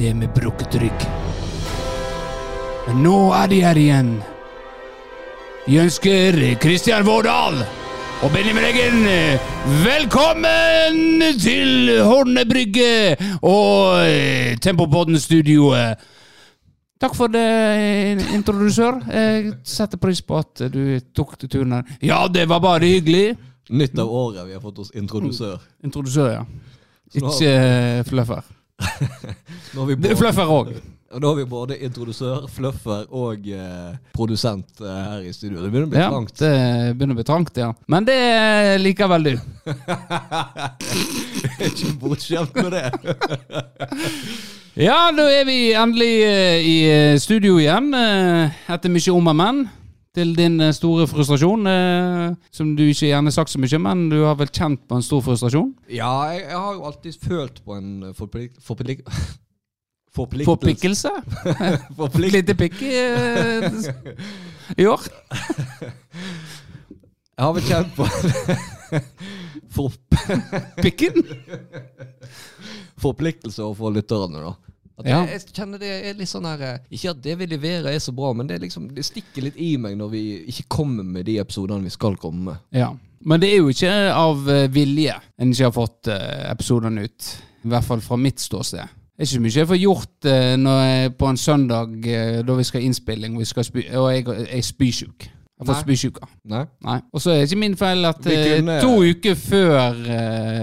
ned med brukket rygg. Men nå er de her igjen. Vi ønsker Kristian Vårdal og Benjamin Eggen velkommen til Horne brygge og Tempopodden-studioet. Takk for det, introdusør. Jeg setter pris på at du tok til turen her. Ja, det var bare hyggelig. Nytt av året vi har fått oss introdusør. Introdusør, ja. Ikke eh, fluffer. Nå både, fluffer òg. nå har vi både introdusør, fluffer og eh, produsent eh, her i studio. Det begynner å bli Ja, trangt. det begynner å bli trangt, ja. Men det liker vel du. Ikke bortskjemt med det. Ja, nå er vi endelig eh, i eh, studio igjen, eh, etter mye om og men. Til din eh, store frustrasjon, eh, som du ikke gjerne har sagt så mye, men du har vel kjent på en stor frustrasjon? Ja, jeg, jeg har jo alltid følt på en forplik... forplik forpliktelse. Forpliktelse? Forplikt, Lite pikk i, eh, i år? jeg har vel kjent på for, Pikken? forpliktelse overfor lytterne, da. At Ja. jeg, jeg kjenner det er litt sånn her eh, Ikke at det vi leverer er så bra, men det, liksom, det stikker litt i meg når vi ikke kommer med de episodene vi skal komme med. Ja. Men det er jo ikke av eh, vilje en ikke har fått eh, episodene ut. I hvert fall fra mitt ståsted. Det er ikke mye jeg får gjort jeg, på en søndag da vi skal ha innspilling, og, spy, og jeg, jeg er spysjuk. Jeg har fått spysjuka. Nei? Nei. Og så er det ikke min feil at kunne- to uker før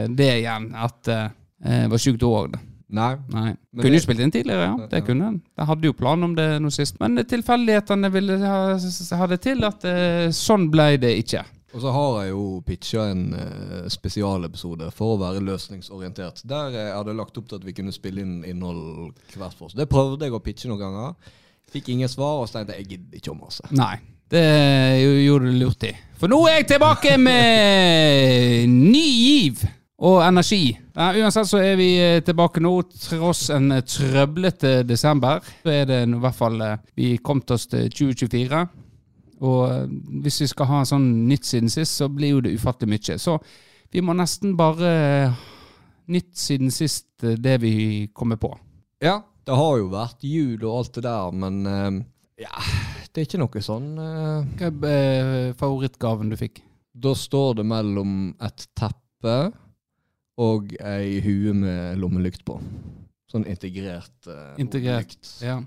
det igjen at jeg var sjuk da òg. Nei. Nei. Kunne det- jo spilt inn tidligere, ja. Det kunne en. Jeg hadde jo plan om det nå sist. Men tilfeldighetene ville ha, ha det til at eh, sånn ble det ikke. Og så har jeg jo pitcha en uh, spesialepisode for å være løsningsorientert. Der jeg hadde lagt opp til at vi kunne spille inn innhold hvert for oss. Det prøvde jeg å pitche noen ganger. Fikk ingen svar, og så tenkte jeg jeg gidder ikke å mase. Nei. Det gjorde du lurt i. For nå er jeg tilbake med ny giv og energi. Ja, uansett så er vi eh, tilbake nå, tross en eh, trøblete desember. Så er det i hvert fall eh, Vi kom til oss til 2024. Og hvis vi skal ha sånn nytt siden sist, så blir jo det ufattelig mye. Så vi må nesten bare Nytt siden sist, det vi kommer på. Ja, det har jo vært jul og alt det der, men ja, det er ikke noe sånn uh... Hva er favorittgaven du fikk? Da står det mellom et teppe og ei hue med lommelykt på. Sånn integrert uh, Integrert. Ja.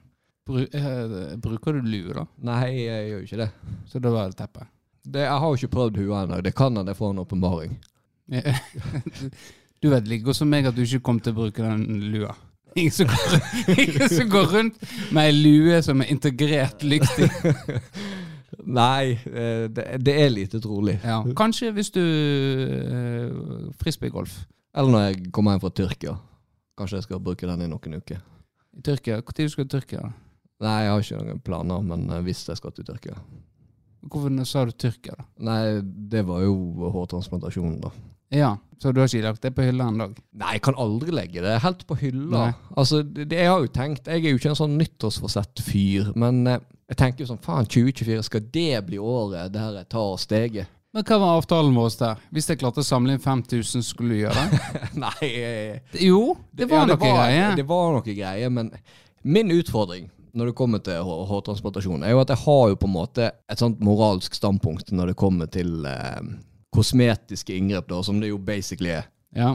Bru, uh, bruker du lue, da? Nei, jeg gjør jo ikke det. Så da var det teppe. det. Jeg har jo ikke prøvd hua ennå. Det kan hende jeg får en åpenbaring. Du vet like godt som meg at du ikke kommer til å bruke den lua. Ingen som går, ingen som går rundt med ei lue som er integrert lykt i. Nei, eh, det, det er lite trolig. Ja. Kanskje hvis du uh, Frisbeegolf Eller når jeg kommer hjem fra Tyrkia. Kanskje jeg skal bruke den i noen uker. i Tyrkia. Når skal du til Tyrkia? Nei, jeg har ikke noen planer, men eh, hvis jeg skal til Tyrkia Hvorfor sa du Tyrkia, da? Nei, det var jo hårtransplantasjonen, da. Ja, Så du har ikke lagt det på hylla en dag? Nei, jeg kan aldri legge det helt på hylla. Nei. Altså, det, det jeg har jo tenkt Jeg er jo ikke en sånn nyttårsforsett-fyr, men eh, jeg tenker jo sånn Faen, 2024, skal det bli året der jeg tar steget? Men hva var avtalen vår der? Hvis jeg klarte å samle inn 5000, skulle du gjøre det? Nei eh, Jo, det var ja, noe greier. Det var noe greier, men min utfordring når det kommer til hårtransportasjon hårtransplantasjon, er jo at jeg har jo på en måte et sånt moralsk standpunkt når det kommer til eh, kosmetiske inngrep, da, som det jo basically er. Ja.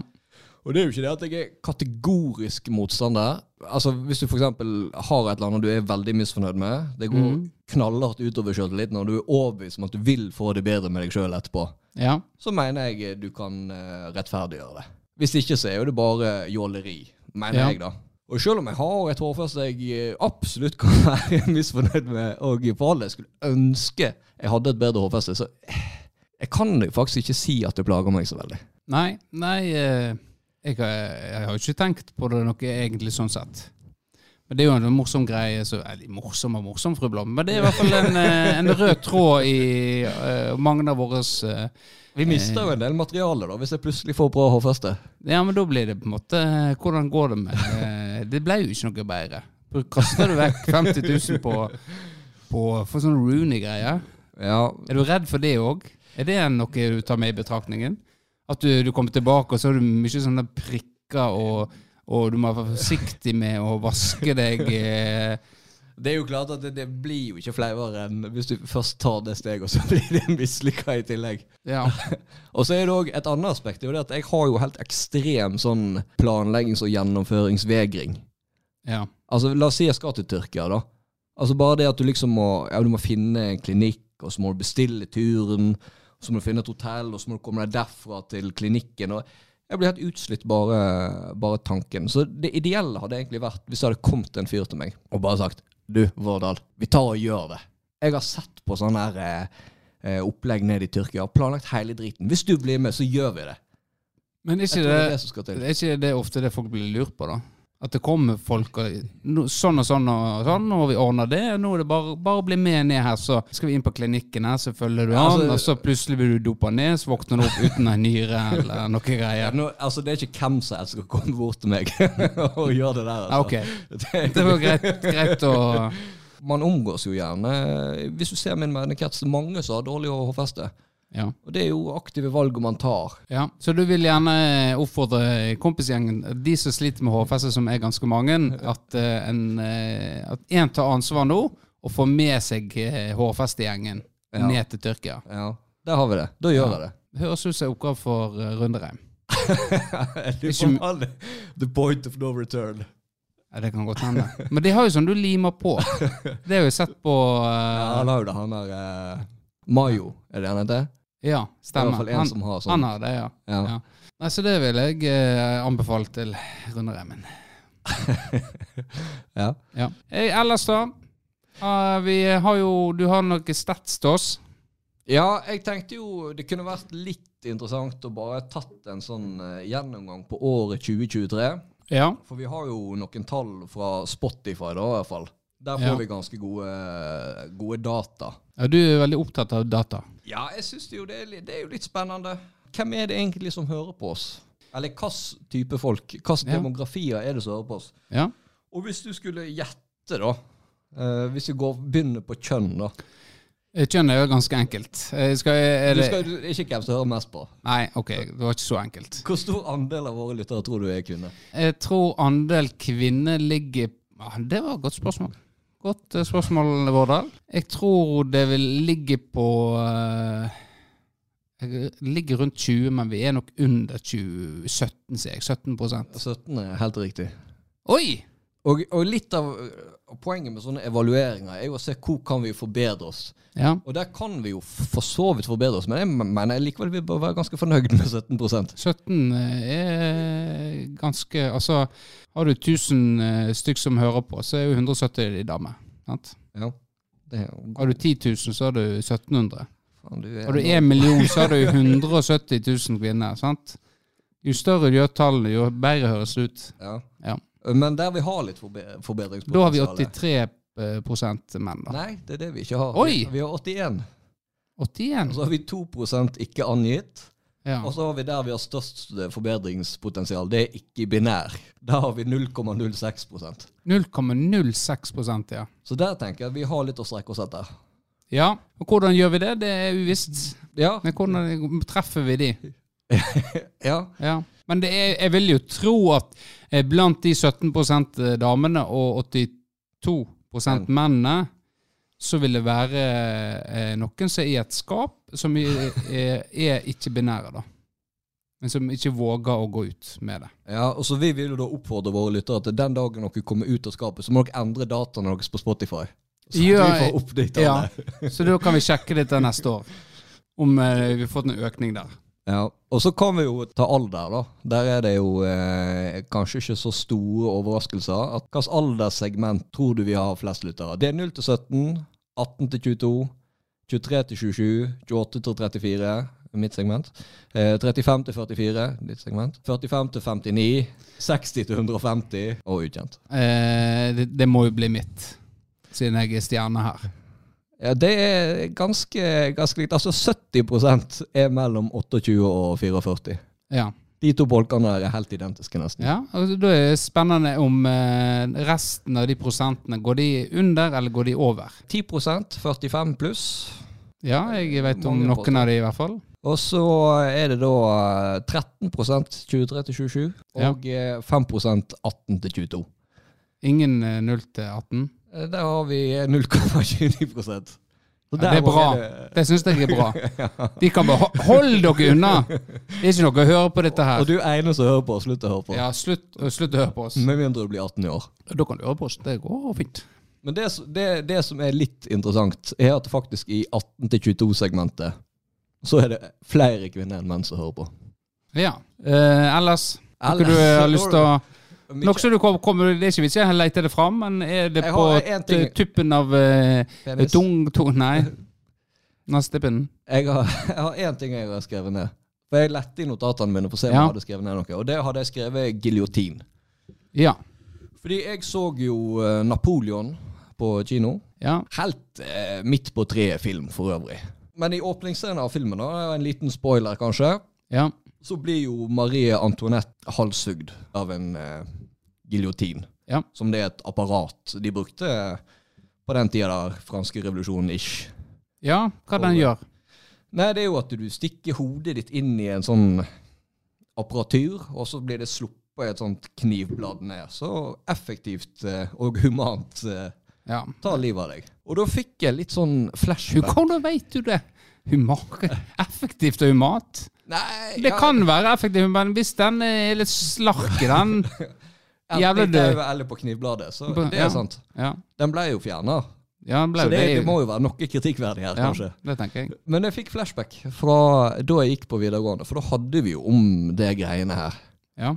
Og det er jo ikke det at jeg er kategorisk motstander. Altså Hvis du f.eks. har et eller annet du er veldig misfornøyd med, det går mm. knallhardt utover sjøltilliten, og du er overbevist om at du vil få det bedre med deg sjøl etterpå, ja. så mener jeg du kan eh, rettferdiggjøre det. Hvis ikke så er jo det bare jåleri, mener Ja. jeg, da. Og selv om jeg har et hårfeste jeg eh, absolutt kan være misfornøyd med, og for all del skulle ønske jeg hadde et bedre hårfeste, så eh, jeg kan faktisk ikke si at det plager meg så veldig. Nei, nei eh, jeg, har- jeg har jo ikke tenkt på det noe egentlig sånn sett. Men det er jo en morsom greie så, Eller morsom og morsom, fru Blom, men det er i hvert fall en, eh, en rød tråd i uh, mange av våre uh, Vi mister jo en del materiale da, hvis jeg plutselig får bra hårfeste. Ja, men da blir det på en måte Hvordan går det med uh, Det ble jo ikke noe bedre. Kaster du vekk 50 000 på, på for sånne Rooney-greier? Ja, Er du redd for det òg? Er det noe du tar med i betraktningen? At du, du kommer tilbake, og så har du mye sånne prikker, og, og du må være forsiktig med å vaske deg. Eh. Det er jo klart at det, det blir jo ikke flauere enn hvis du først tar det steget, og så blir det mislykka i tillegg. Ja. Og så er det òg et annet aspekt. Det er jo det at jeg har jo helt ekstrem sånn planleggings- og gjennomføringsvegring. ja. Altså, La oss si jeg skal til Tyrkia, da. Altså Bare det at du liksom må Ja, du må finne en klinikk, og så må du bestille turen, så må du finne et hotell, og så må du komme deg derfra til klinikken. og Jeg blir helt utslitt bare, bare tanken. Så det ideelle hadde egentlig vært hvis det hadde kommet en fyr til meg og bare sagt Du, Vårdal, vi tar og gjør det. Jeg har sett på sånne her eh, eh, opplegg ned i Tyrkia og planlagt hele driten. Hvis du blir med, så gjør vi det. Men er ikke det det, er ikke det ofte det folk blir lurt på, da? At det kommer folk og sånn og sånn og sånn, har vi ordner det. og Nå er det bare, bare å bli med ned her, så skal vi inn på klinikken her, så følger du Ja, altså- an. Og så plutselig blir du dopa ned, så våkner du opp uten en nyre eller noe Ja, greier. nå, altså, det er ikke hvem som helst som komme bort til meg og gjøre det der. Altså. Ja, ok. Det- var greit, greit å Man omgås jo gjerne Hvis du ser min er mange som har dårlig hårfeste. Ja. Og det er jo aktive valg man tar. Ja, Så du vil gjerne oppfordre kompisgjengen, de som sliter med hårfeste, som er ganske mange, at eh, en eh, at en tar ansvar nå og får med seg eh, hårfestegjengen Ja. ned til Tyrkia. Ja, Der har vi det. Da gjør Ja. jeg det. Høres ut som en oppgave for Rundereim. Du får alle The point of no return. Ja, det kan godt hende. Men de har jo sånn du limer på. Det har jeg sett på Ja, eh, han har jo det, han har eh, Mayo, er det han heter? Ja, Det er i hvert stemmer. fall en Han, som har han sånn. har det, ja. Ja. ja. Nei, så det vil jeg eh, anbefale til Rundereimen. Ja. Ja. Hey, ellers, da? Uh, vi har jo Du har noe stats til oss. ja, jeg tenkte jo det kunne vært litt interessant å bare tatt en sånn uh, gjennomgang på året 2023. Ja. For vi har jo noen tall fra Spotify, da, i hvert fall. Der får Ja. vi ganske gode, gode data. Ja. Du er veldig opptatt av data. Ja, jeg syns jo det er, litt- det er jo litt spennende. Hvem er det egentlig som hører på oss? Eller hvilken type folk? Hvilke Ja. demografier er det som hører på oss? Ja. Og hvis du skulle gjette, da Uh, Hvis vi går, begynner på kjønn, da. Eh, Kjønn er jo ganske enkelt. Eh, Skal, er Du skal, ikke hvem som hører mest på. Nei, ok, det var ikke så enkelt. Hvor stor andel av våre lyttere tror du er kvinner? Jeg tror andel kvinner ligger Det var et godt spørsmål. Godt eh, spørsmål, Vårdal. Jeg tror det vil ligge på eh, Jeg ligger rundt 20, men vi er nok under 20, 17, sier jeg. 17% 17 er helt riktig. Oi! Og, og litt av poenget med sånne evalueringer er jo å se hvor kan vi forbedre oss. Ja. Og der kan vi jo for så vidt forbedre oss, men jeg mener likevel vi bør være ganske fornøyd med 17% 17 er ganske Altså, har du 1000 eh, stykk som hører på, så er jo 170 de damer. Sant? Ja. Har du 10 000, så har du 1700. faen, du Har du 1 million, så har du 170 000 kvinner. sant? Jo større du gjør tallene, jo bedre høres det ut. Ja. Ja. Men der vi har litt forbedringspotensial Da har vi 83 prosent menn, da. Nei, det er det vi ikke har. Oi! Vi har 81. Og 81? så har vi 2% ikke angitt. Ja. Og så har vi der vi har størst eh, forbedringspotensial. Det er ikke binær. Der har vi 0,06% 0,06% ja. Så der tenker jeg vi har litt å strekke oss etter. Ja, og hvordan gjør vi det? Det er uvisst. Ja. Men hvordan treffer vi de? ja. Ja. Men det er, jeg vil jo tro at eh, blant de 17% damene og 82% mennene, så vil det være eh, noen som er i et skap, som er, er, er ikke-binære, da. Men som ikke våger å gå ut med det. Ja, og så Vi vil jo da oppfordre våre lyttere til den dagen dere kommer ut av skapet, så må dere endre dataene deres på Spotify. Så Ja, vi får oppdatert Ja, så da kan vi sjekke dette neste år. Om eh, vi har fått en økning der. Ja, Og så kan vi jo ta alder, da. Der er det jo eh, kanskje ikke så store overraskelser. At Hvilket alderssegment tror du vi har flest lyttere? Det er 0 til 17, 18 til 22, 23 til 27, 28 til 34, mitt segment. Eh, 35 til 44, ditt segment. 45 til 59, 60 til 150 og ukjent. Eh, det, det må jo bli mitt, siden jeg er stjerne her. Ja, Det er ganske, ganske likt. Altså 70% er mellom 28 og 44. Ja. De to bolkene er helt identiske, nesten. Ja, og Da er det spennende om eh, resten av de prosentene, går de under eller går de over? 10% 45 pluss. Ja, jeg vet om Mange noen prosent. av de i hvert fall. Og så er det da eh, 13% 23 til 27, og ja. 5% 18 til 22. Ingen eh, 0 til 18. Eh, Der har vi 0,29 Så det er bra. det- syns jeg er bra. De kan bare holde Hold dere unna! Det er ikke noe å høre på dette her. Og du ene som hører på, slutt å høre på. Ja, slutt, slutt å høre på oss. Med mindre du blir 18 i år. Da kan du høre på oss. Det går fint. Men det, det, det som er litt interessant, er at faktisk i 18-22-segmentet så er det flere kvinner enn menn som hører på. Ja. Eh, ellers Noe du har lyst til å det så du kommer, Det er ikke vits i å lete det fram, men er det på tuppen av uh, Penis. tung, tung Nei. Neste pinnen. Jeg har, én ting jeg har skrevet ned. For Jeg lette i notatene mine for å se om Ja. jeg hadde skrevet ned noe. Og det hadde jeg skrevet giljotin. Ja. Fordi jeg så jo eh, Napoleon på kino. Ja. Helt eh, midt på treet-film for øvrig. Men i åpningsscenen av filmen, da, en liten spoiler kanskje, Ja. Så blir jo Marie Antoinette halshugd av en eh, giljotin. Ja. Som det er et apparat de brukte eh, på den tida der franske revolusjonen-ish. ja. Hva den gjør? Nei, det er jo at du stikker hodet ditt inn i en sånn apparatur, og så blir det sluppet et sånt knivblad ned. Så effektivt eh, og humant eh, Ja. tar livet av deg. Og da fikk jeg litt sånn flashback. Hvordan vet du det? Humat. Effektivt og humant? Nei, Det kan være effektivt, men hvis den er litt slark i den ja, litt død. eller på knivbladet, så På- det ja. er sant. Ja, Den ble jo fjerna. ja Så det, det. det må jo være noe kritikkverdig her, ja, kanskje. det tenker jeg. Men jeg fikk flashback fra da jeg gikk på videregående, for da hadde vi jo om det greiene her. Ja.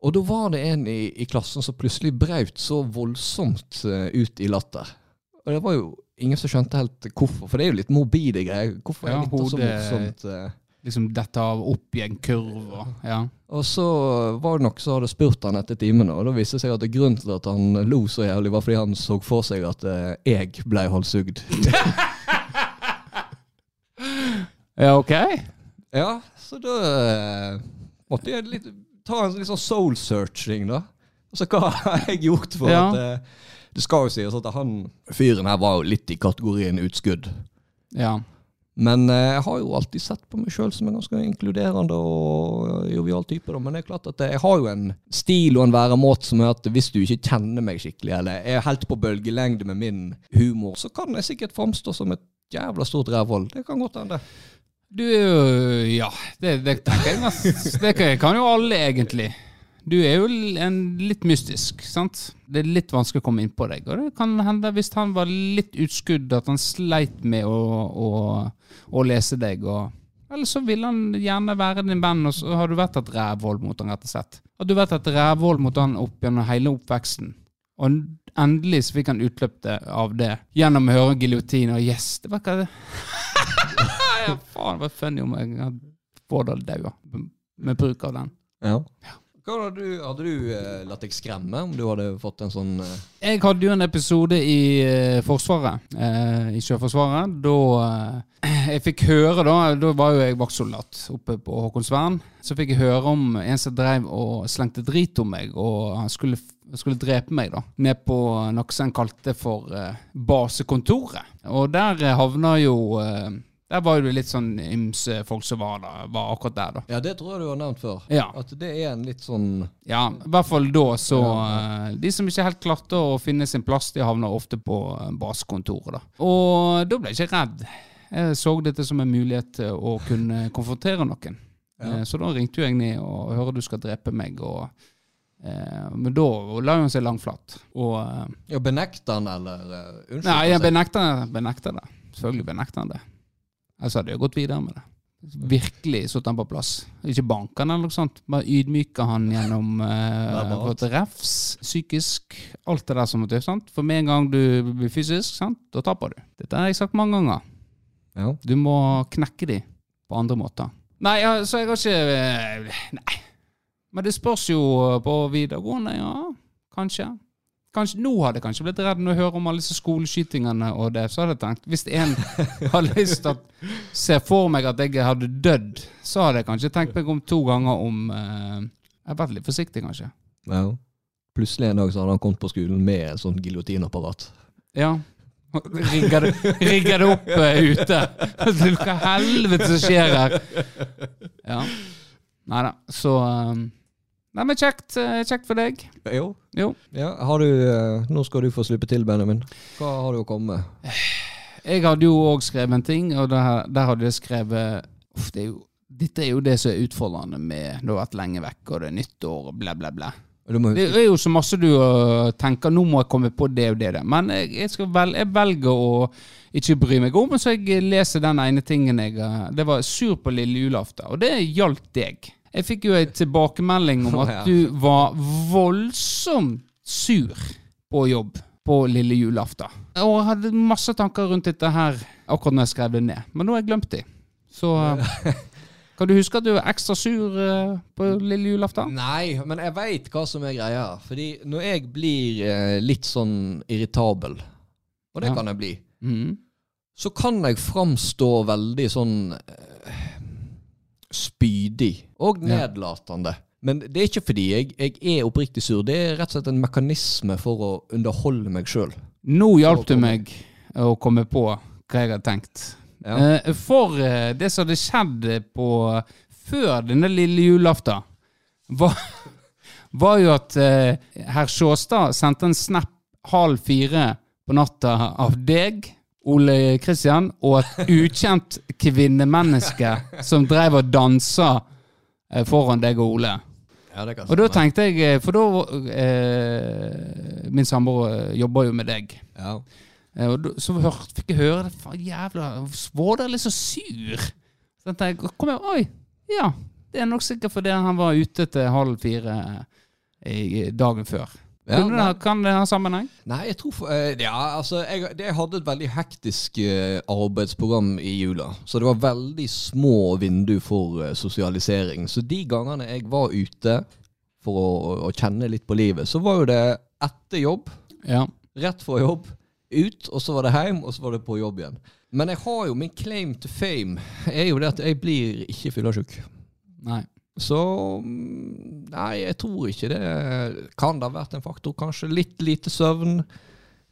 Og da var det en i, i klassen som plutselig braut så voldsomt eh, ut i latter. Og det var jo ingen som skjønte helt hvorfor, for det er jo litt morbide greier. Hvorfor Ja, er dette så hodet- morsomt? Uh, Liksom dette av opp i en kurv og Ja. Og så var det nok så hadde spurt han etter timene, og da viste det seg at grunnen til at han lo så jævlig, var fordi han så for seg at uh, jeg ble halshugd. Ja, ok. ja, så da uh, måtte jeg litt, ta en litt sånn soul searching, da. Altså, hva har jeg gjort for Ja. at eh, Det skal jo sies at han fyren her var jo litt i kategorien utskudd. Ja. Men eh, jeg har jo alltid sett på meg sjøl som en ganske inkluderende og jovial type. Da. Men det er klart at jeg har jo en stil og en væremåte som er at hvis du ikke kjenner meg skikkelig, eller er helt på bølgelengde med min humor, så kan jeg sikkert framstå som et jævla stort rævhold. Det kan godt hende. Du er jo Ja, det, det tenker jeg. Det kan, kan jo alle, egentlig. Du er jo en litt mystisk, sant? Det er litt vanskelig å komme inn på deg. Og det kan hende, hvis han var litt utskudd, at han sleit med å, å, å lese deg. Og, eller så vil han gjerne være din venn, og så har du vært et rævhold mot han, rett og slett. Har du vært et rævhold mot han opp gjennom hele oppveksten. Og endelig så fikk han utløp av det gjennom å høre giljotin, og yes, det var ikke det ja, faen, det var funny om jeg hadde hadde daua med bruk av den. Ja. Hva hadde du, hadde du eh, latt deg skremme om du hadde fått en sånn eh, Jeg hadde jo en episode i eh, Forsvaret, eh, i Sjøforsvaret, da eh, jeg fikk høre da, da var jo jeg vaktsoldat oppe på Håkonsvern, så fikk jeg høre om en som drev og slengte drit om meg, og han skulle, skulle drepe meg da, ned på noe som han kalte for eh, basekontoret. Og der havna jo Der var det litt sånn ymse folk som var, da, var akkurat der, da. Ja, det tror jeg du har nevnt før. Ja. At det er en litt sånn Ja, i hvert fall da så ja. De som ikke helt klarte å finne sin plass, de havner ofte på eh, basekontoret. da. Og da ble jeg ikke redd. Jeg så dette som en mulighet til å kunne konfrontere noen. Ja. Eh, Så da ringte jo jeg ned og hører du skal drepe meg. og eh, Men da la hun seg langflat. Og eh, Ja, benekter han, eller uh, unnskyld? Nei, jeg altså. benekter, benekter det. Selvfølgelig benekter han det. Ellers hadde jeg gått videre med det. Virkelig satt han på plass. Ikke banka han eller noe sånt. Bare ydmyka han gjennom eh, fått refs, psykisk, alt det der som måtte til. For med en gang du blir fysisk, sant? da taper du. Dette har jeg sagt mange ganger. Ja. Du må knekke de på andre måter. Nei, så jeg har ikke eh, Nei. Men det spørs jo på videregående, ja. Kanskje. Kanskje, Nå hadde jeg kanskje blitt redd når jeg hører om alle disse skoleskytingene og det. Så hadde jeg tenkt, hvis en har lyst til å se for meg at jeg hadde dødd, så hadde jeg kanskje tenkt meg om to ganger om eh, Jeg har vært litt forsiktig, kanskje. ja. Plutselig en dag så hadde han kommet på skolen med et sånt giljotinapparat. Ja. Rigger det, rigger det opp uh, ute. Hva helvete skjer her? Ja. Nei da, så um, Nei, men kjekt, eh, kjekt for deg. Jo. Jo. Ja, har du, eh, nå skal du få slippe til, Benjamin. Hva har du å komme med? Jeg hadde jo òg skrevet en ting, og der, der hadde jeg skrevet uff, det er jo, Dette er jo det som er utfordrende med Du har vært lenge vekk, og det er nyttår, og bla, bla, bla. Må Det er jo så masse du uh, tenker Nå må jeg komme på det og det. Der. Men jeg, jeg, vel, jeg velger å ikke bry meg om, så jeg leser den ene tingen jeg Det var sur på lille julaften, og det gjaldt deg. Jeg fikk jo en tilbakemelding om at du var voldsomt sur på jobb på lille julaften. Og jeg hadde masse tanker rundt dette her akkurat når jeg skrev det ned, men nå har jeg glemt de. Så uh, kan du huske at du var ekstra sur uh, på lille julaften? Nei, men jeg veit hva som er greia. Fordi når jeg blir eh, litt sånn irritabel, og det Ja. kan jeg bli, mm. så kan jeg framstå veldig sånn eh, spydig og Ja. nedlatende. Men det er ikke fordi jeg, jeg er oppriktig sur. Det er rett og slett en mekanisme for å underholde meg sjøl. Nå hjalp du meg å komme på hva jeg hadde tenkt. Ja. Eh, For eh, det som hadde skjedd på før denne lille julaften, var, var jo at eh, herr Sjåstad sendte en snap halv fire på natta av deg, Ole Kristian, og et ukjent kvinnemenneske som drev og dansa eh, foran deg og Ole. Ja, det kan Og da tenkte jeg, eh, for da eh, Min samboer eh, jobber jo med deg. ja. Og da, så hørte, fikk jeg høre det. Jævla Vårdal er så sur. Så tenkte jeg, kom jeg, oi, ja. Det er nok sikkert fordi han var ute til halv fire dagen før. Ja, Kunne nei. det, kan det ha sammenheng? Nei, jeg tror for, eh, Ja, altså jeg, jeg hadde et veldig hektisk eh, arbeidsprogram i jula. Så det var veldig små vindu for eh, sosialisering. Så de gangene jeg var ute for å, å kjenne litt på livet, så var jo det etter jobb, Ja. rett fra jobb, ut, og så var det hjem, og så var det på jobb igjen. Men jeg har jo min claim to fame, er jo det at jeg blir ikke fyllesyk. Nei. Så mm, Nei, jeg tror ikke det kan det ha vært en faktor. Kanskje litt lite søvn.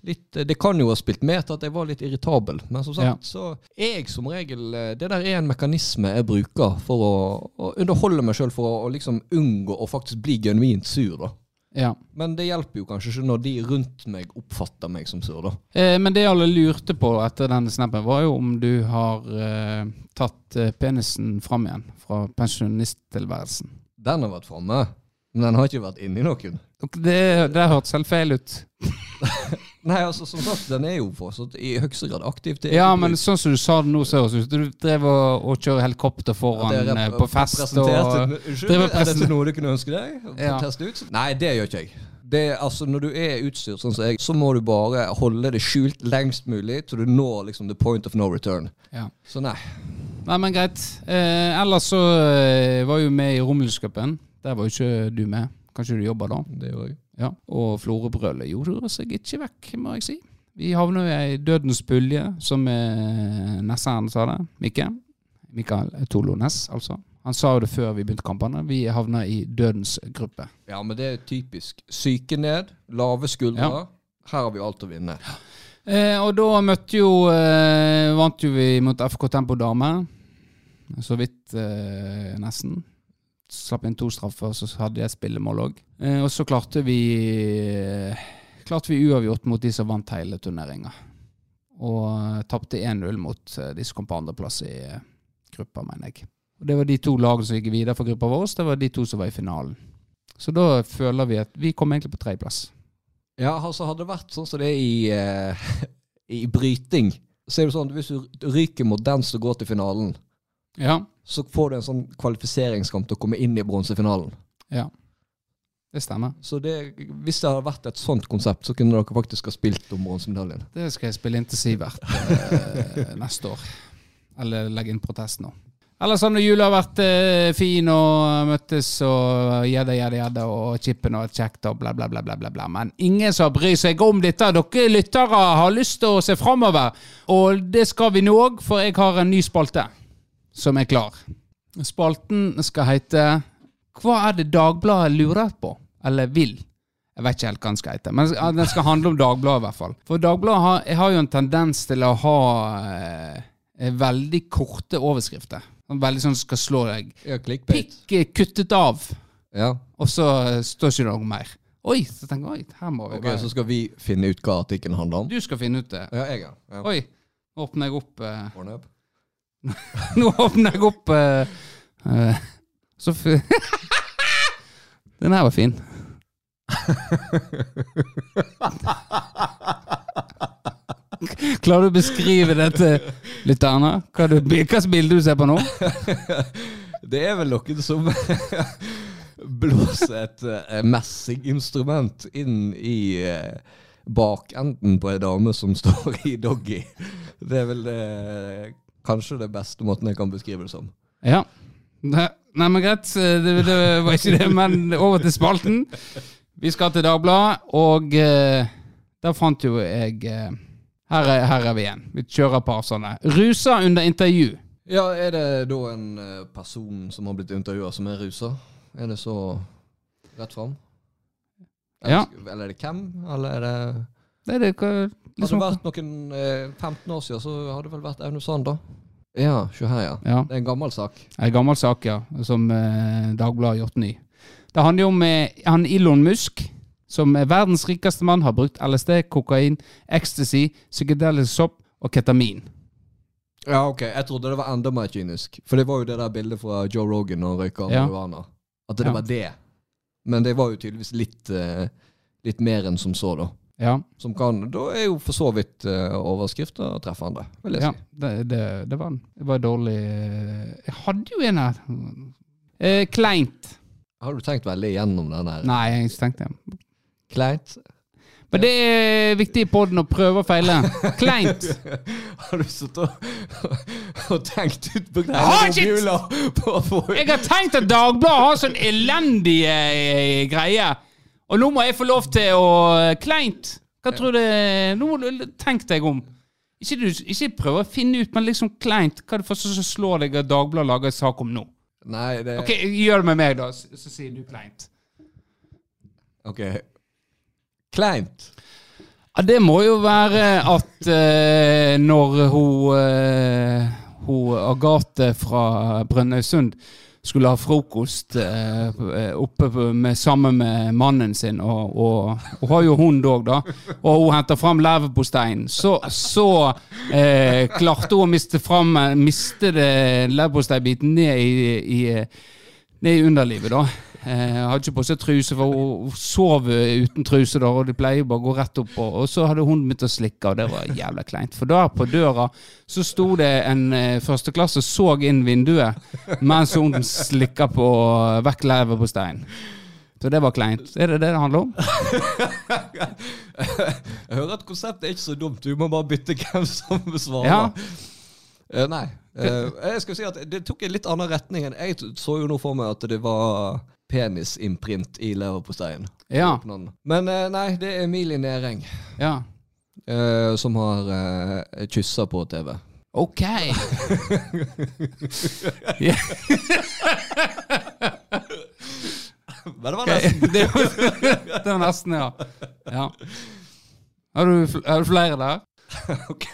Litt, det kan jo ha spilt med til at jeg var litt irritabel. Men som sagt, så er jeg som regel eh, Det der er en mekanisme jeg bruker for å, å underholde meg sjøl, for å, å liksom unngå å faktisk bli genuint sur. da. Ja. Men det hjelper jo kanskje ikke når de rundt meg oppfatter meg som sur, da. Eh, men det alle lurte på etter denne snappen, var jo om du har eh, tatt eh, penisen fram igjen fra pensjonisttilværelsen. Den har vært framme, men den har ikke vært inni noen. Det, det hørtes helt feil ut. Nei, altså som sagt, den er jo fortsatt i høyeste grad aktiv. til Ja, men sånn som du sa det nå, så høres det ut som du drev og, og kjører helikopter foran Ja, er eh, på fest og Unnskyld, er dette noe du kunne ønske deg? Ja. Teste ut? Nei, det gjør ikke jeg. Det, altså, når du er utstyrt sånn som jeg, så må du bare holde det skjult lengst mulig til du når liksom the point of no return. ja. Så nei. Nei, men greit. Eh, ellers så eh, var jo med i Romerlyscupen. Der var jo ikke du med. Kanskje du jobber da? Det gjør jeg. Ja. Og Florø-brølet gjorde seg ikke vekk, må jeg si. Vi havna jo i dødens pulje, som Nesseren sa det. Mikke. Mikael Tolo Ness, altså. Han sa jo det før vi begynte kampene. Vi havna i dødens gruppe. Ja, men det er typisk. Syke ned, lave skuldre. Ja. Her har vi alt å vinne. Eh, og da møtte jo eh, Vant jo vi mot FK Tempo Dame. Så vidt, eh, nesten. Slapp inn to straffer, så hadde jeg spillemål òg. Eh, og så klarte vi eh, Klarte vi uavgjort mot de som vant hele turneringa. Og eh, tapte 1-0 mot eh, de som kom på andreplass i gruppa, mener jeg. Og Det var de to lagene som gikk videre for gruppa vår. Det var de to som var i finalen. Så da føler vi at vi kom egentlig på tredjeplass. Ja, altså hadde det vært sånn som det er i, eh, i bryting, så er det sånn at hvis du ryker mot den som går til finalen, Ja, så får du en sånn kvalifiseringskamp til å komme inn i bronsefinalen. ja. Det stemmer. Så det, hvis det hadde vært et sånt konsept, så kunne dere faktisk ha spilt om bronsemedaljen. Det skal jeg spille inn til Sivert eh, neste år. Eller legge inn protest nå. Ellers har jula vært eh, fin og møttes og gjedda, gjedda, gjedda og chippen og kjekt og bla, bla, bla, bla, bla, bla. Men ingen som bryr seg om dette. Dere lyttere har lyst til å se framover. Og det skal vi nå òg, for jeg har en ny spalte som er klar. Spalten skal hete Hva er det Dagbladet lurer på? Eller vil? Jeg vet ikke helt hva den skal hete, men den skal handle om Dagbladet i hvert fall. For Dagbladet har, har jo en tendens til å ha eh, eh, veldig korte overskrifter. Sånn Veldig sånn som skal slå deg. Ja. Pikk eh, kuttet av, Ja. og så eh, står ikke det noe mer. Oi, så tenker jeg, oi, her må vi Ok, bare Så skal vi finne ut hva artikkelen handler om? Du skal finne ut det. Ja, jeg, ja. ja. Oi, åpner jeg opp eh, Pornhub. Nå åpner jeg opp uh, Så Den her var fin. Klarer du å beskrive dette lytterne? Hva slags bilde du ser på nå? Det er vel noen som blåser et uh, messinginstrument inn i bakenden på ei dame som står i doggy. Det er vel det, kanskje det beste måten jeg kan beskrive det som. Ja. Nei, men greit. Det, det var ikke det. Men over til spalten. Vi skal til Dagbladet, og eh, der fant jo jeg eh, her, er, her er vi igjen. Vi kjører par sånne. Rusa under intervju. Ja, er det da en eh, person som har blitt intervjua som er rusa? Er det så rett fram? Ja. Eller, eller er det hvem, eller er det Det er det hva- Hadde liksom, det vært noen eh, 15 år siden, så hadde det vel vært Aune Sand, da. Ja, se her, ja. Ja. Det er en gammel sak. En gammel sak, ja, som eh, Dagbladet har gjort ny. Det handler jo om eh, han Elon Musk, som er verdens rikeste mann, har brukt LSD, kokain, ecstasy, psykedelisk sopp og ketamin. Ja, ok. Jeg trodde det var enda mer kynisk. For det var jo det der bildet fra Joe Rogan når han røyka Ja. marihuana. At det Ja. var det. Men det var jo tydeligvis litt, eh, litt mer enn som så, da. Ja, Som kan, da er jo for så vidt uh, overskrifta treffende, vil jeg ja si. det, det, det var den. Det var dårlig eh, Jeg hadde jo en her. Eh, kleint. Har du tenkt veldig igjennom den her? Nei, jeg tenkte det. Kleint? Men det er viktig i poden å prøve og feile. Kleint. Har du sittet og, og tenkt ut på har ikke- få Jeg har tenkt at Dagbladet har sånn elendige eh, greier. Og nå må jeg få lov til å eh, Kleint. Hva tror du Nå må du tenke deg om. Ikke, du, ikke prøve å finne ut, men liksom kleint. Hva er det første som slår deg at Dagbladet lager en sak om nå? Nei, det Ok, Gjør det med meg, da, så, så sier du kleint. Ok. Kleint. Ja, Det må jo være at uh, når hun, uh, hun Agathe fra Brønnøysund skulle ha frokost eh, oppe med, sammen med mannen sin, og, og, og har jo hund òg, da, og hun henter fram leverposteien, så, så eh, klarte hun å miste fram miste leverposteibiten ned i, ned i underlivet, da. Eh, hadde ikke på seg truse, for hun sov uten truse, da, og de pleier bare å gå rett opp. Og, og så hadde hun begynt å slikke, og det var jævla kleint. For der på døra så sto det en eh, førsteklasse så inn vinduet mens hun slikka på vekk leverposteien. Så det var kleint. Er det det det handler om? Jeg hører at konseptet er ikke så dumt. Du må bare bytte hvem som svarer. Ja. Eh, nei. Eh, jeg skal si at Det tok en litt annen retning enn jeg så jo nå for meg at det var penisimprint i leverposteien. Ja. Men eh, nei, det er Emilie Næreng ja. uh, som har uh, kyssa på TV. Ok. Men det var nesten. Det var, nesten, ja. ja. Har, du, har du flere der? ok.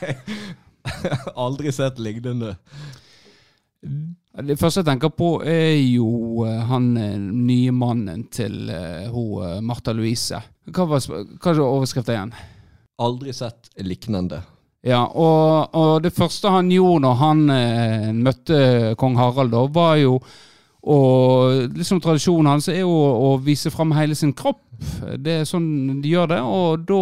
Aldri sett lignende. Det første jeg tenker på, er jo eh, han eh, nye mannen til hun eh, Martha Louise. Hva var hva er overskriften igjen? Aldri sett lignende. Ja, og, og det første han gjorde når han eh, møtte kong Harald, da, var jo og liksom Tradisjonen hans er jo å vise fram hele sin kropp. Det er sånn de gjør det. Og da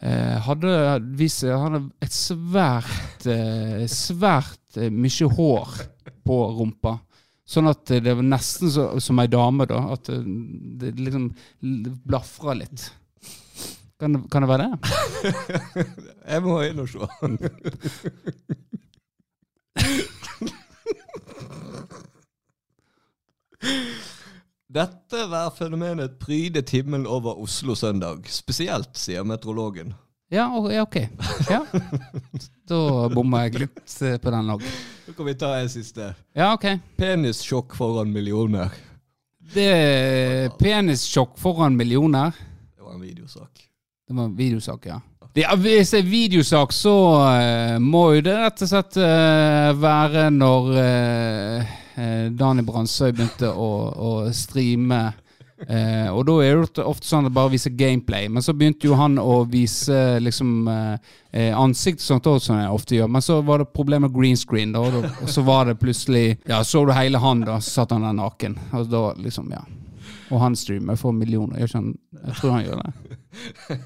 eh, hadde vist seg Han hadde et svært, eh, svært mye hår på rumpa. Sånn at det var nesten så, som ei dame, da. At eh, det liksom blafra litt. Kan, det- kan det være det? Jeg må inn og se. Dette værfenomenet prydet himmelen over Oslo søndag. Spesielt, sier meteorologen. Ja, ok. Ja. Da bomma jeg litt eh, på den òg. Så kan vi ta en siste. Ja, ok. Penissjokk foran millioner. Det er penissjokk foran millioner. Det var en videosak. Det var en videosak, ja. Det, hvis det er videosak, så uh, må jo det rett og slett uh, være når uh, Dani Brandsøy begynte å, å streame. Eh, og da er det ofte sånn at det bare viser gameplay. Men så begynte jo han å vise liksom eh, ansikt, sånt også, som jeg ofte gjør. Men så var det problem med green screen, da, og, og så var det plutselig Ja, så du hele han, da, så satt han der naken. Og da liksom, ja. Og han streamer for millioner. Jeg, skjønner. Jeg tror han gjør det.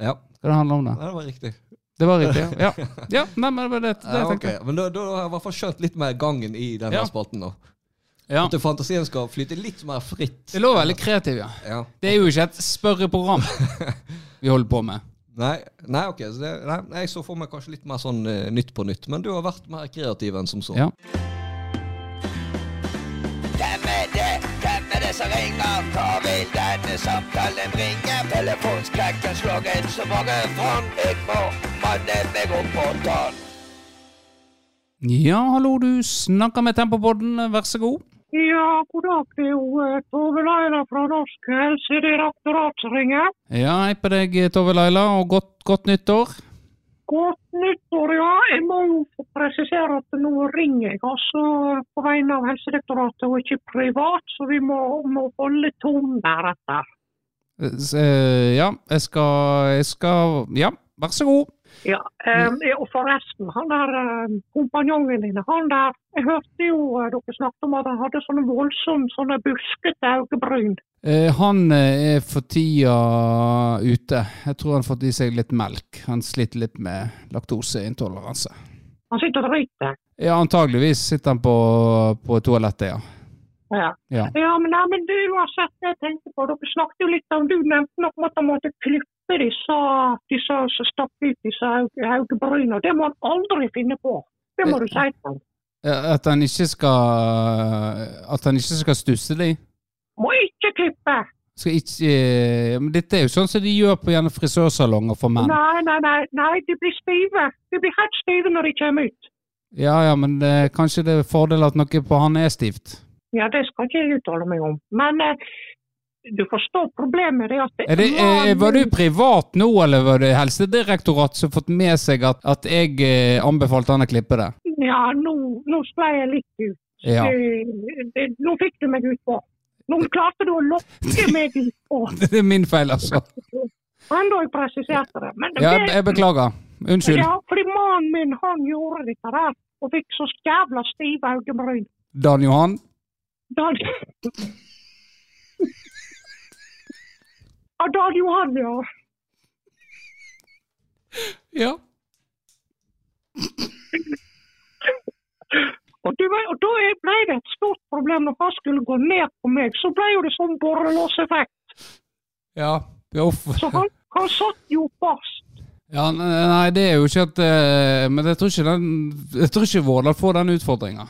Ja, Skal det handle om det? Nei, det var riktig. Det var riktig, ja. Ja, ja nei, men det var det, det Ja, jeg tenkte. Men da, da har jeg i hvert fall skjønt litt mer gangen i denne Ja. spalten. da. Ja. At fantasien skal flyte litt mer fritt. Det lå veldig kreativ, ja. Ja. Det er jo ikke et spørreprogram vi holder på med. Nei, nei, ok. Så det, nei, jeg så for meg kanskje litt mer sånn uh, Nytt på nytt, men du har vært mer kreativ enn som så. Ja. Hvem er det? Hvem er det som ringer? Hva vil denne samtalen bringe? Telefonskrekken slår inn så mange fond. Jeg må manne meg opp på tann. ja, hallo, du snakker med Tempopodden, vær så god. Ja, god dag. Det er jo eh, Tove Laila fra Norsk helsedirektorat som ringer. Ja, hei på deg, Tove Laila, og godt, godt nyttår. Godt nyttår, ja. Jeg må jo få presisere at nå ringer jeg altså på vegne av Helsedirektoratet og ikke privat, så vi må, må holde tonen. Eh, s- eh, Ja, jeg skal, jeg skal Ja, vær så god. Ja, eh, og forresten, han der eh, kompanjongen din, han der Jeg hørte jo eh, dere snakket om at han hadde sånne voldsomt sånne buskete øyebryn. Eh, Han eh, er for tida ute. Jeg tror han har fått i seg litt melk. Han sliter litt med laktoseintoleranse. Han sitter og driter. Ja, antageligvis sitter han på, på toalettet, ja. Ja. Ja. Ja, men, nei, men du har sett det jeg tenkte på. Dere snakket jo litt om Du nevnte noe om at man måtte klippe disse, disse som stakk ut disse øyebrynene. Det må han aldri finne på. Det må du si til ham. At han ikke skal At han ikke skal stusse de. Må ikke klippe. Skal ikke Men dette er jo sånn som de gjør på gjerne frisørsalonger for menn. Nei, nei, nei, nei, de blir stive. De blir helt stive når de kommer ut. Ja ja, men eh, kanskje det er fordel at noe på han er stivt. Ja, det skal ikke jeg uttale meg om. Men eh, du forstår problemet. Det at det Er det, er, var du privat nå, eller var det Helsedirektoratet som fått med seg at, at jeg eh, anbefalte han å klippe det? Ja, nå, nå sklei jeg litt ut. Ja. Det, nå fikk du meg utpå. Nå klarte du å lokke meg utpå. Det er min feil, altså. Enda jeg presiserte det. Men Ja, jeg beklager. Unnskyld. Ja, fordi mannen min han gjorde dette der, og fikk så jævla stive øyebryn. Dan Johan. Dan... Av Dan Johan, ja. Ja. Og, du, vet- og da ble det et stort problem når han skulle gå ned på meg. Så ble jo det sånn borrelåseffekt. Ja. Så han, han satt jo fast. Ja, nei, det er jo ikke at eh, Men jeg tror ikke den Jeg tror ikke Vårdal får den utfordringa.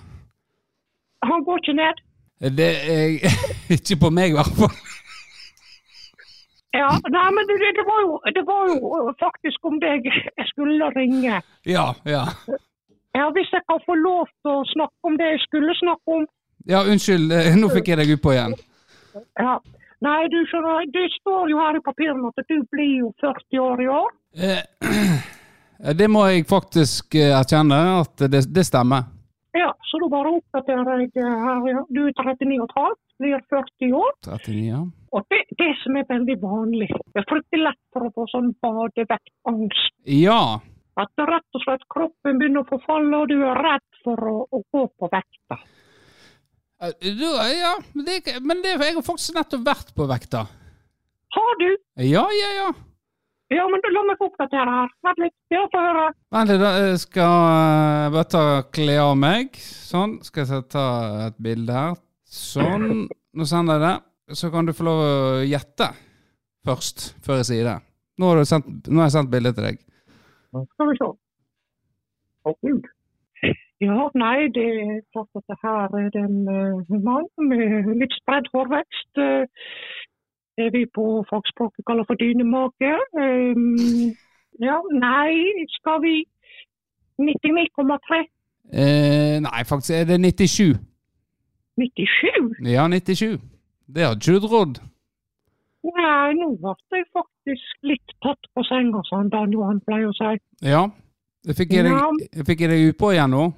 Han går ikke ned. Det er Ikke på meg, i hvert fall. Ja, nei, men det, det, var jo, det var jo faktisk om deg jeg skulle ringe. Ja, ja. Ja, Hvis jeg kan få lov til å snakke om det jeg skulle snakke om. Ja, unnskyld. eh, Nå fikk jeg deg utpå igjen. Ja. Nei, du skjønner, det står jo her i papirene at du blir jo 40 år i år. Eh, Det må jeg faktisk eh, erkjenne at det, det stemmer. Ja, så da bare oppdaterer jeg eh, her. ja. Du er 39,5, blir 40 år. 39, ja. Og det, det som er veldig vanlig, det er fryktelig lett for å få sånn badevektangst. Ja. At rett og slett kroppen begynner å forfalle, og du er redd for å, å gå på vekta. Eh, ja, men det, men det, jeg har faktisk nettopp vært på vekta. Har du? Ja, ja, ja. Ja, men la meg få oppdatere her. Vent litt. Ja, få høre. Vent litt. Jeg skal eh, bare ta kle av meg. Sånn. Skal jeg ta et bilde her. Sånn. Nå sender jeg det. Så kan du få lov å gjette først, før jeg sier det. Nå har, du sendt, nå har jeg sendt bilde til deg. Skal vi se. Å, Gud. Ja, nei, det er klart at det her er en eh, mann med litt spredd hårvekst. eh, det vi på fagspråket kaller for dynemage. Um, ja, nei, skal vi 99,3? Eh, nei, faktisk er det 97. 97? Ja, 97. Det hadde ikke du trodd. Nei, nå ble jeg faktisk litt tatt på senga, som Dan Johan pleier å si. Ja. Fikk jeg deg, deg utpå igjen nå?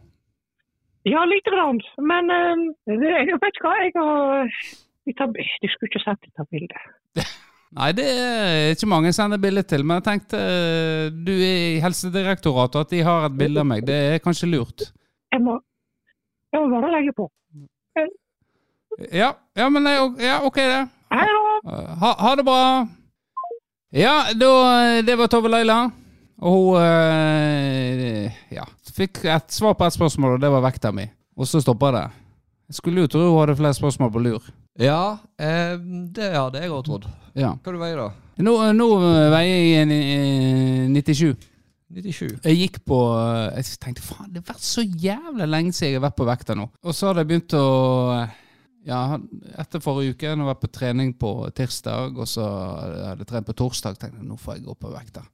Ja, lite grann. Men um, jeg vet ikke hva, jeg har Du skulle ikke sett dette bildet. Nei, det er ikke mange jeg sender bilde til, men jeg tenkte eh, du er i Helsedirektoratet, at de har et bilde av meg. Det er kanskje lurt. Jeg må, jeg må bare legge på. Ja, ja men nei, ja, ok, det. Hei da! Ha, ha det bra. Ja, da, det var Tove Leila. Og hun eh, ja, fikk et svar på et spørsmål, og det var vekta mi. Og så stoppa det. Jeg skulle jo tro hun hadde flere spørsmål på lur. Ja, eh, det hadde jeg òg trodd. Ja. Hva du veier da? Nå, nå veier jeg eh, 97. 97. Jeg gikk på Jeg tenkte faen, det har vært så jævla lenge siden jeg har vært på vekta nå. Og så hadde jeg begynt å Ja, etter forrige uke, når jeg var på trening på tirsdag, og så hadde jeg trent på torsdag, tenkte jeg nå får jeg gå på vekta.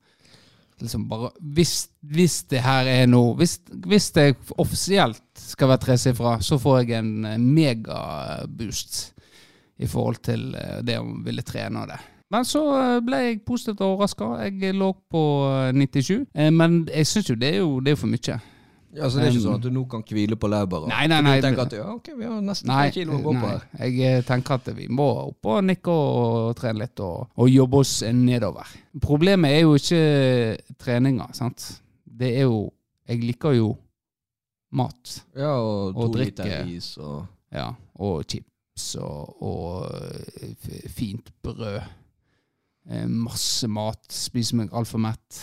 Liksom bare, hvis, hvis det her er noe hvis, hvis det offisielt skal være tresifra, så får jeg en eh, megaboost i forhold til eh, det å ville trene det. Men så eh, ble jeg positivt overraska. Jeg lå på eh, 97. Eh, Men jeg syns jo det er jo, det er for mye. Ja, så det er ikke sånn at du nå kan hvile på laurbæret? Nei, nei, nei. Du tenker at ja, ok, vi har nesten Nei, tre kilo å gå på her. jeg eh, tenker at vi må opp og nikke og trene litt og, og jobbe oss nedover. Problemet er jo ikke treninga, sant. Det er jo Jeg liker jo mat. Ja, og to Og drikke. liter is og Ja, og chips og, og fint brød. Eh, Masse mat. Spiser meg altfor mett.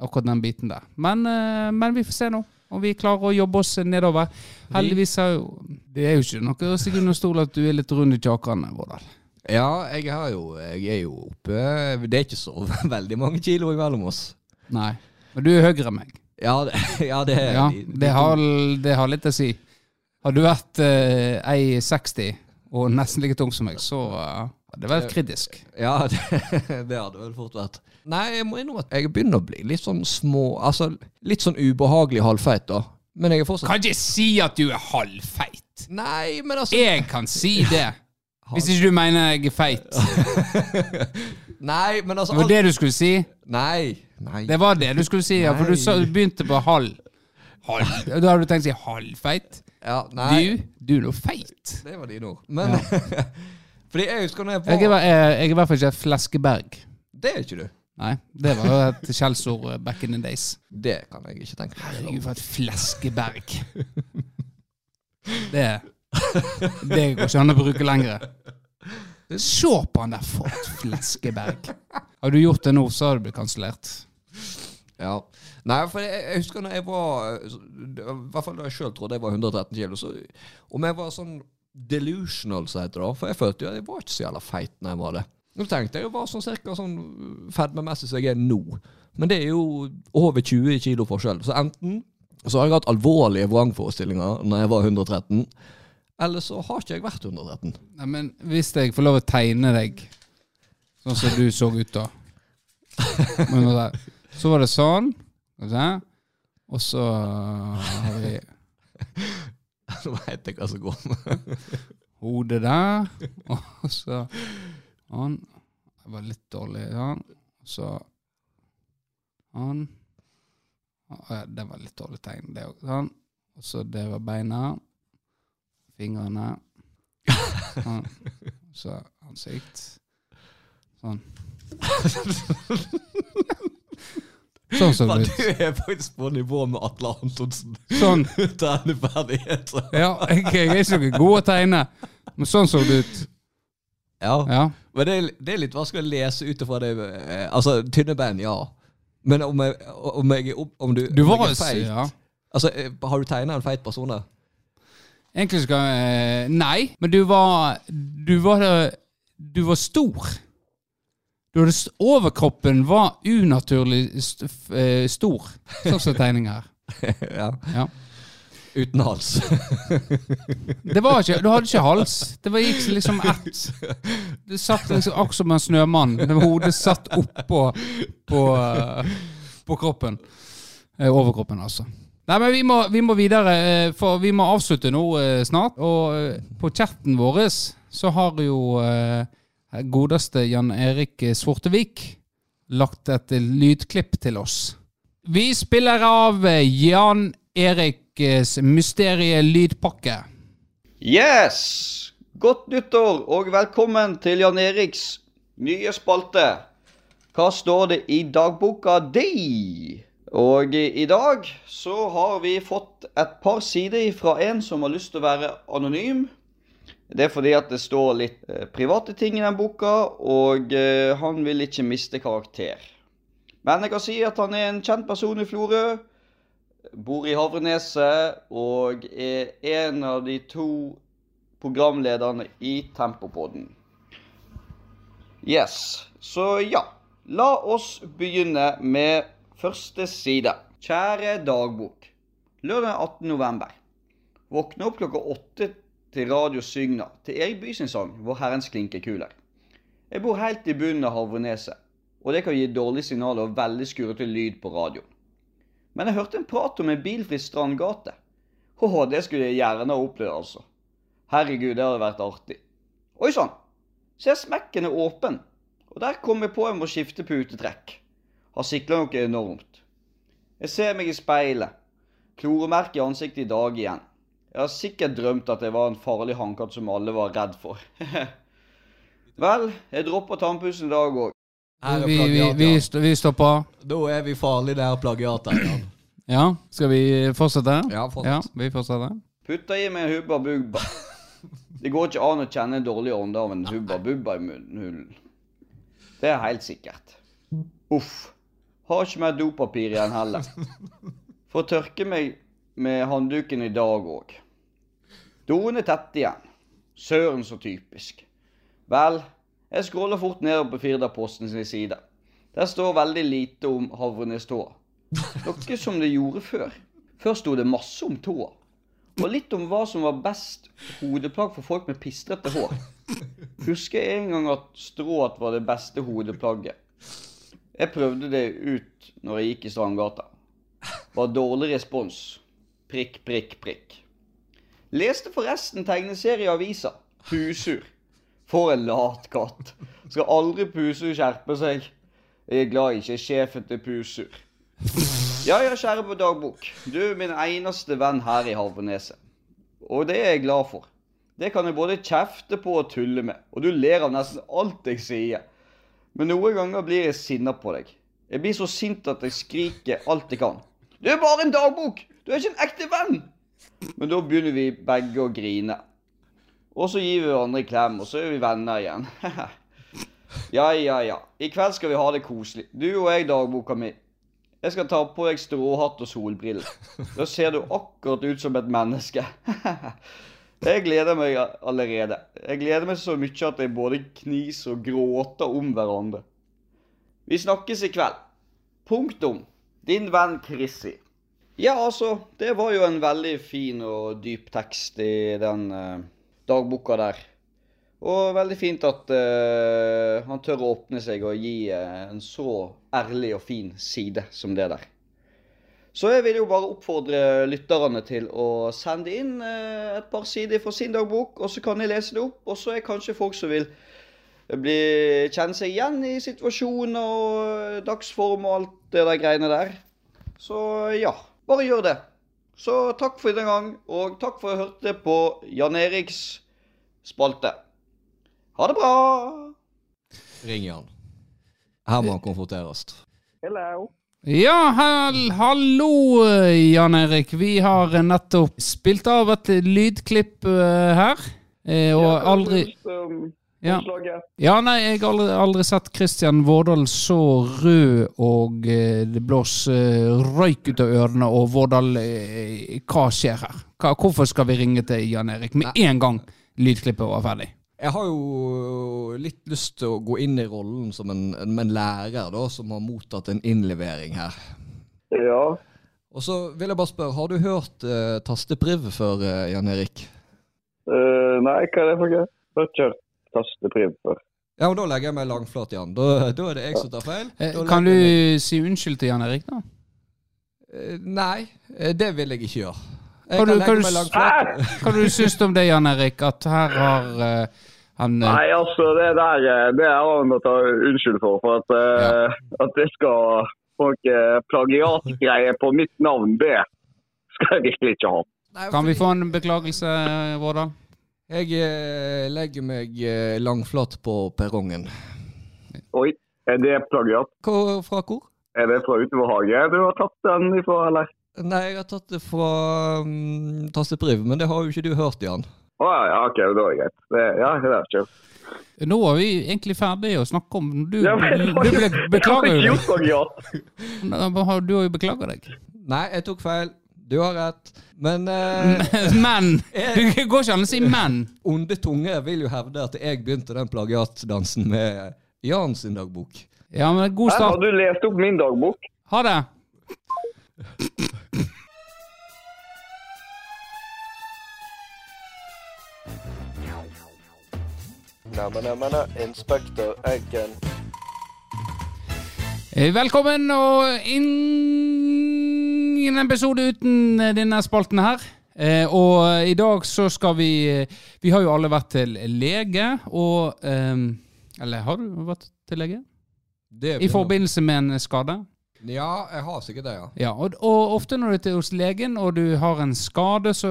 Akkurat den biten der. Men, eh, men vi får se nå om vi klarer å jobbe oss nedover. Heldigvis er jo Det er jo ikke noe å stikke under stol at du er litt rund i kjakene, Vårdal. Ja, jeg har jo Jeg er jo oppe Det er ikke så veldig mange kilo imellom oss. Nei. Men du er høyere enn meg. Ja, det, ja, det Ja, de- de det har, det har litt å si. Har du vært eh, 1,60 og nesten like tung som meg, så hadde det var kritisk. Ja, det, det hadde vel fort vært. Nei, jeg må innrømme at jeg begynner å bli litt sånn små Altså litt sånn ubehagelig halvfeit, da. Men jeg er fortsatt Kan ikke si at du er halvfeit. Nei, men altså Jeg kan si det. Hvis ikke du mener jeg er feit. Nei, men altså Det var det du skulle si. Nei. Nei. Det var det du skulle si, ja, for du, sa, du begynte på halv. halv. Da har du tenkt å si halvfeit. Ja, nei. Du, du er nå feit. Det var dine ord. Men Fordi jeg husker når jeg var Jeg er, i- jeg er i hvert fall ikke fleskeberg. Det er ikke du. Nei, det var jo et skjellsord eh, back in the days. Det kan jeg ikke tenke meg. Herregud, for et fleskeberg. Det Det går ikke an å bruke lenger. Se på han der, for et fleskeberg. Har du gjort det nå, så har du blitt kansellert. Ja. Nei, for jeg, jeg husker når jeg var I hvert fall da jeg sjøl trodde jeg var 113 kilo. Så om jeg var sånn delusional, så heter det. For jeg følte jo at jeg var ikke så jævla feit når jeg var det. Nå tenkte jeg jo bare sånn cirka sånn fedmemessig som jeg er nå. Men det er jo over 20 kilo forskjell. Så enten så har jeg hatt alvorlige vrangforestillinger når jeg var 113, eller så har ikke jeg vært 113. Nei, men hvis jeg får lov å tegne deg sånn som du så ut da Så var det sånn, og så har vi Nå vet jeg hva som går. hodet der, og så Han var litt dårlig han. Så han ja, Det var litt dårlig tegn, det òg. Sånn. Og så det var beina. Fingrene. Sånn. Så ansikt. Sånn. Sånn som Men. Du er faktisk på nivå med Atle Antonsen. Sånn. Tegneferdigheter. Ja, jeg, jeg er ikke noe god å tegne, men sånn så det ut. Ja. Ja. Men det er, det er litt vanskelig å lese ut ifra det eh, Altså, tynne bein, ja. Men om jeg, om jeg om du, Du om var jeg er feit ja. Altså, eh, Har du tegna en feit person da? Egentlig skal jeg Nei, men du var Du var Du var stor. Du hadde, overkroppen var unaturlig st eh, stor, sånn som tegninga her. ja. Ja. Uten hals. Det var ikke, du hadde ikke hals. Det var gikk liksom ett. Det satt liksom akkurat som en snømann. Det var Hodet satt oppå på, eh, på kroppen. Eh, overkroppen, altså. Nei, men vi må, vi må videre, for vi må avslutte nå snart. Og på chatten vår så har jo godeste Jan Erik Svortevik lagt et lydklipp til oss. Vi spiller av Jan Eriks mysterie-lydpakke. Yes! Godt nyttår og velkommen til Jan Eriks nye spalte. Hva står det i dagboka di? Og i dag så har vi fått et par sider fra en som har lyst til å være anonym. Det er fordi at det står litt eh, private ting i den boka, og eh, han vil ikke miste karakter. Men jeg kan si at han er en kjent person i Florø, bor i Havreneset og er en av de to programlederne i Tempopodden. Yes, så ja. La oss begynne med første side. Kjære dagbok. Lørdag 18. november. Våkne opp klokka åtte til Radio Sygna til Erik Bye sin sang 'Vår Herrens klinkekuler'. Jeg bor helt i bunnen av Havreneset, og det kan gi dårlige signaler og veldig skurrete lyd på radioen. Men jeg hørte en prat om en bilfri strandgate. Åh, det skulle jeg gjerne ha opplevd, altså. Herregud, det hadde vært artig. Oi sann! Se, smekken er åpen. Og der kom jeg på jeg må skifte putetrekk. Har sikla noe enormt. Jeg ser meg i speilet. Kloremerke i ansiktet i dag igjen. Jeg har sikkert drømt at jeg var en farlig hannkatt som alle var redd for. Vel, jeg dropper tannpussen i dag òg. Vi, vi, vi, st- vi stopper. Da er vi farlig der plagiatet, Ja, skal vi fortsette? Ja, fortsett. Ja, vi fortsetter. Putta i meg en hubba bubba. Det går ikke an å kjenne en dårlig ånde av en hubba bubba i munnhulen. Det er helt sikkert. Uff. Har ikke mer dopapir igjen heller. Får tørke meg med håndduken i dag òg. Doen er tett igjen. Søren så typisk. Vel, jeg scroller fort nedover på Firdaposten sin side. Der står veldig lite om Havreneståa. Noe som det gjorde før. Før sto det masse om tåa. Og litt om hva som var best hodeplagg for folk med pistrete hår. Husker jeg en gang at strået var det beste hodeplagget. Jeg prøvde det ut når jeg gikk i Strandgata. Var dårlig respons. Prikk, prikk, prikk. Leste forresten tegneserieavisa. Pusur. For en lat katt. Skal aldri Pusur skjerpe seg. Jeg er glad ikke er sjefen til Pusur. Ja, ja, kjære på dagbok. Du er min eneste venn her i Havreneset. Og det er jeg glad for. Det kan jeg både kjefte på og tulle med. Og du ler av nesten alt jeg sier. Men noen ganger blir jeg sinna på deg. Jeg blir så sint at jeg skriker alt jeg kan. Du er bare en dagbok! Du er ikke en ekte venn! Men da begynner vi begge å grine. Og så gir vi hverandre en klem, og så er vi venner igjen. ja, ja, ja. I kveld skal vi ha det koselig. Du og jeg, dagboka mi. Jeg skal ta på deg stråhatt og solbriller. Da ser du akkurat ut som et menneske. Jeg gleder meg allerede. Jeg gleder meg så mye at jeg både kniser og gråter om hverandre. Vi snakkes i kveld. Punktum. Din venn Chrissy. Ja, altså, det var jo en veldig fin og dyp tekst i den eh, dagboka der. Og veldig fint at eh, han tør å åpne seg og gi eh, en så ærlig og fin side som det der. Så jeg vil jo bare oppfordre lytterne til å sende inn eh, et par sider fra sin dagbok, og så kan jeg lese det opp. Og så er kanskje folk som vil bli, kjenne seg igjen i situasjoner og eh, dagsform og alt det der greiene der. Så ja, bare gjør det. Så takk for i denne gang, og takk for at du hørte på Jan Eriks spalte. Ha det bra! Ring Jan. Her må han konfronteres. Hello. Ja, hell, hallo, Jan Erik. Vi har nettopp spilt av et lydklipp uh, her. eh, og aldri ja. ja, nei, jeg har aldri, aldri sett Kristian Vårdal så rød og eh, det blåser røyk ut av ørene. Og Vårdal, eh, hva skjer her? Hva, hvorfor skal vi ringe til Jan Erik med en gang lydklippet var ferdig? Jeg har jo litt lyst til å gå inn i rollen som en, en, en lærer da, som har mottatt en innlevering her. Ja. Og så vil jeg bare spørre, har du hørt uh, tastepriv før, eh, Jan Erik? Uh, nei, hva er det for noe? Hørt har ikke hørt tastepriv for. Ja, og da legger jeg meg langflat, Jan. Da, da er det jeg som tar feil. Eh, Da kan du meg... si unnskyld til Jan Erik, da? Eh, Nei, eh, det vil jeg ikke gjøre. Jeg Kan kan du- kan legge du Hva du syns du om det, Jan Erik? At her har uh, han uh... Nei, altså, det der det er han å ta unnskyld for. For at, eh, at det skal noe plagiatgreier på mitt navn, det skal jeg virkelig ikke ha. Nei, Kan vi få en beklagelse, Vårdal? Jeg eh, legger meg eh, langflat på perrongen. Oi, er det plagiat? Fra hvor? Er det fra utover hage du har tatt den ifra, eller? Nei, jeg har tatt det fra um, Tastepriv, men det har jo ikke du hørt, Jan. Å ja, ja, ok, da er det greit. Det, ja, det er kjøpt. Nå er vi egentlig ferdige å snakke om Du, Ja, men du ble, beklager jo deg. Du har jo beklaga deg. Nei, jeg tok feil. Du har rett. Men eh, Men! Det går ikke an å si men. onde tunge vil jo hevde at jeg begynte den plagiatdansen med Jan sin dagbok. Ja, men god Her har start. du lest opp min dagbok. Ha det. Neimen, neimen, Inspektør Eggen. Eh, Velkommen, og ingen episode uten eh, denne spalten her. Eh, og i dag så skal vi eh, Vi har jo alle vært til lege, og eh, Eller har du vært til lege? Det I forbindelse med en skade? Ja, jeg har sikkert det, ja. Ja, og, og ofte når du er hos legen og du har en skade, så,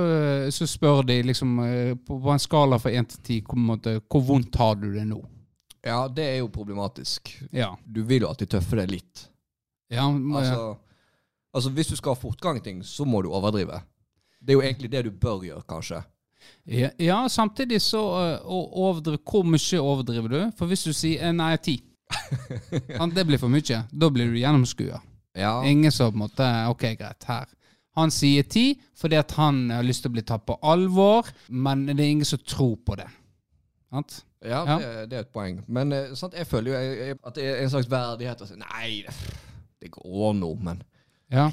så spør de liksom eh, på, på en skala fra 1 til 10 hvor, hvor vondt har du det nå? Ja, det er jo problematisk. Ja. Du vil jo alltid tøffe deg litt. ja, Altså, altså hvis du skal ha fortgang i ting, så må du overdrive. Det er jo egentlig det du bør gjøre, kanskje. ja, ja samtidig så uh, overdriv, Hvor mye overdriver du? For hvis du sier eh, nei, ti', Det blir for mye. Da blir du gjennomskua. Ja. Ingen som på en måte Ok, greit, her. Han sier ti fordi at han har lyst til å bli tatt på alvor, men det er ingen som tror på det. Sant? Ja, Ja. Det, det er et poeng. Men eh, sant, jeg føler jo at det er en slags verdighet å si Nei, det, det går nå, men Ja.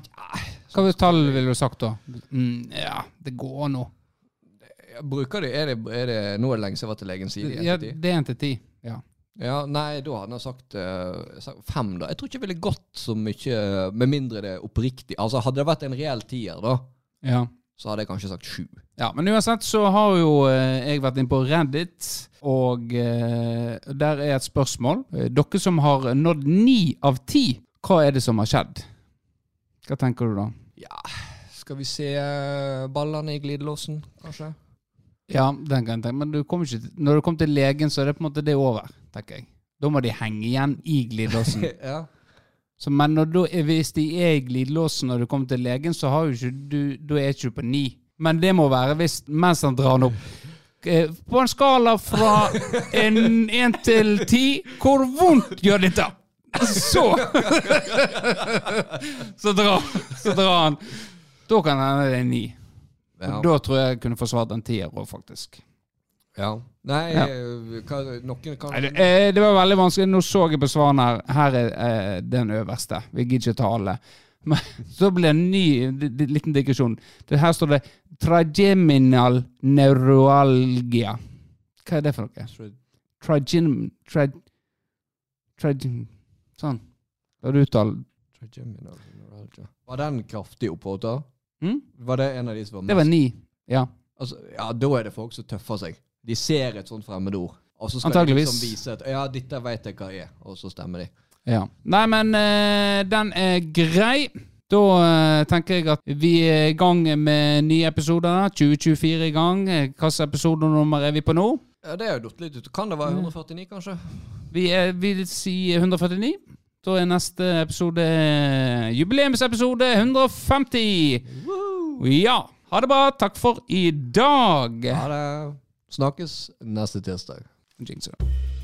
Hva slags tall ville du sagt da? Mm, ja, det går nå. jeg bruker det, er det, er det Nå er det lenge siden jeg var til legen, sier de til det er en til ti. Ja. Ja, nei, da hadde jeg sagt, uh, fem, da. Jeg tror ikke jeg ville gått så mye, med mindre det er oppriktig Altså, hadde det vært en reell tier, da, ja. så hadde jeg kanskje sagt sju. Ja, men uansett så har jo eh, jeg vært inne på Reddit, og eh, der er et spørsmål. Eh, dere som har nådd ni av ti, hva er det som har skjedd? Hva tenker du da? Ja, skal vi se eh, ballene i glidelåsen, kanskje? Ja, den kan jeg tenke, men du kom ikke når du kommer til legen, så er det på en måte det over, tenker jeg. Da må de henge igjen i glidelåsen. ja. Så, men når da, hvis de er i glidelåsen når du kommer til legen, så har ikke du, du er ikke du på ni. Men det må være hvis, mens han drar den opp. Eh, På en skala fra en, en til ti, hvor vondt gjør dette? Så Så drar, så drar han. Da kan hende det er ni. Ja. Da tror jeg jeg kunne forsvart en tier òg, faktisk. ja. Nei, Ja. hva, noen kan Nei, det, eh, det var veldig vanskelig. Nå så jeg på svarene her. Her er eh, den øverste. Vi gidder ikke ta alle. Men så ble det en ny liten digresjon. Her står det trigeminal neuralgia. Hva er det for noe? Tri, tri, sånn. Da du uttaler Var den kraftig da? mm? Var det en av de som var mest Det var ni. Ja. Altså, ja, da er det folk som tøffer seg. De ser et sånt fremmedord, og så skal Antageligvis. de liksom vise at ja, dette vet jeg hva er, og så stemmer de. Ja. Nei, men eh, den er grei. Da eh, tenker jeg at vi er i gang med nye episoder. 2024 er i gang. Hvilken Hvilket episodenummer er vi på nå? Ja, Det er jo datt litt ut. Kan det være 149, kanskje? Vi er, vil si 149. Da er neste episode eh, jubileumsepisode 150. Ja. Ha det bra. Takk for i dag. Ha det snakkes neste tirsdag. Jinx det.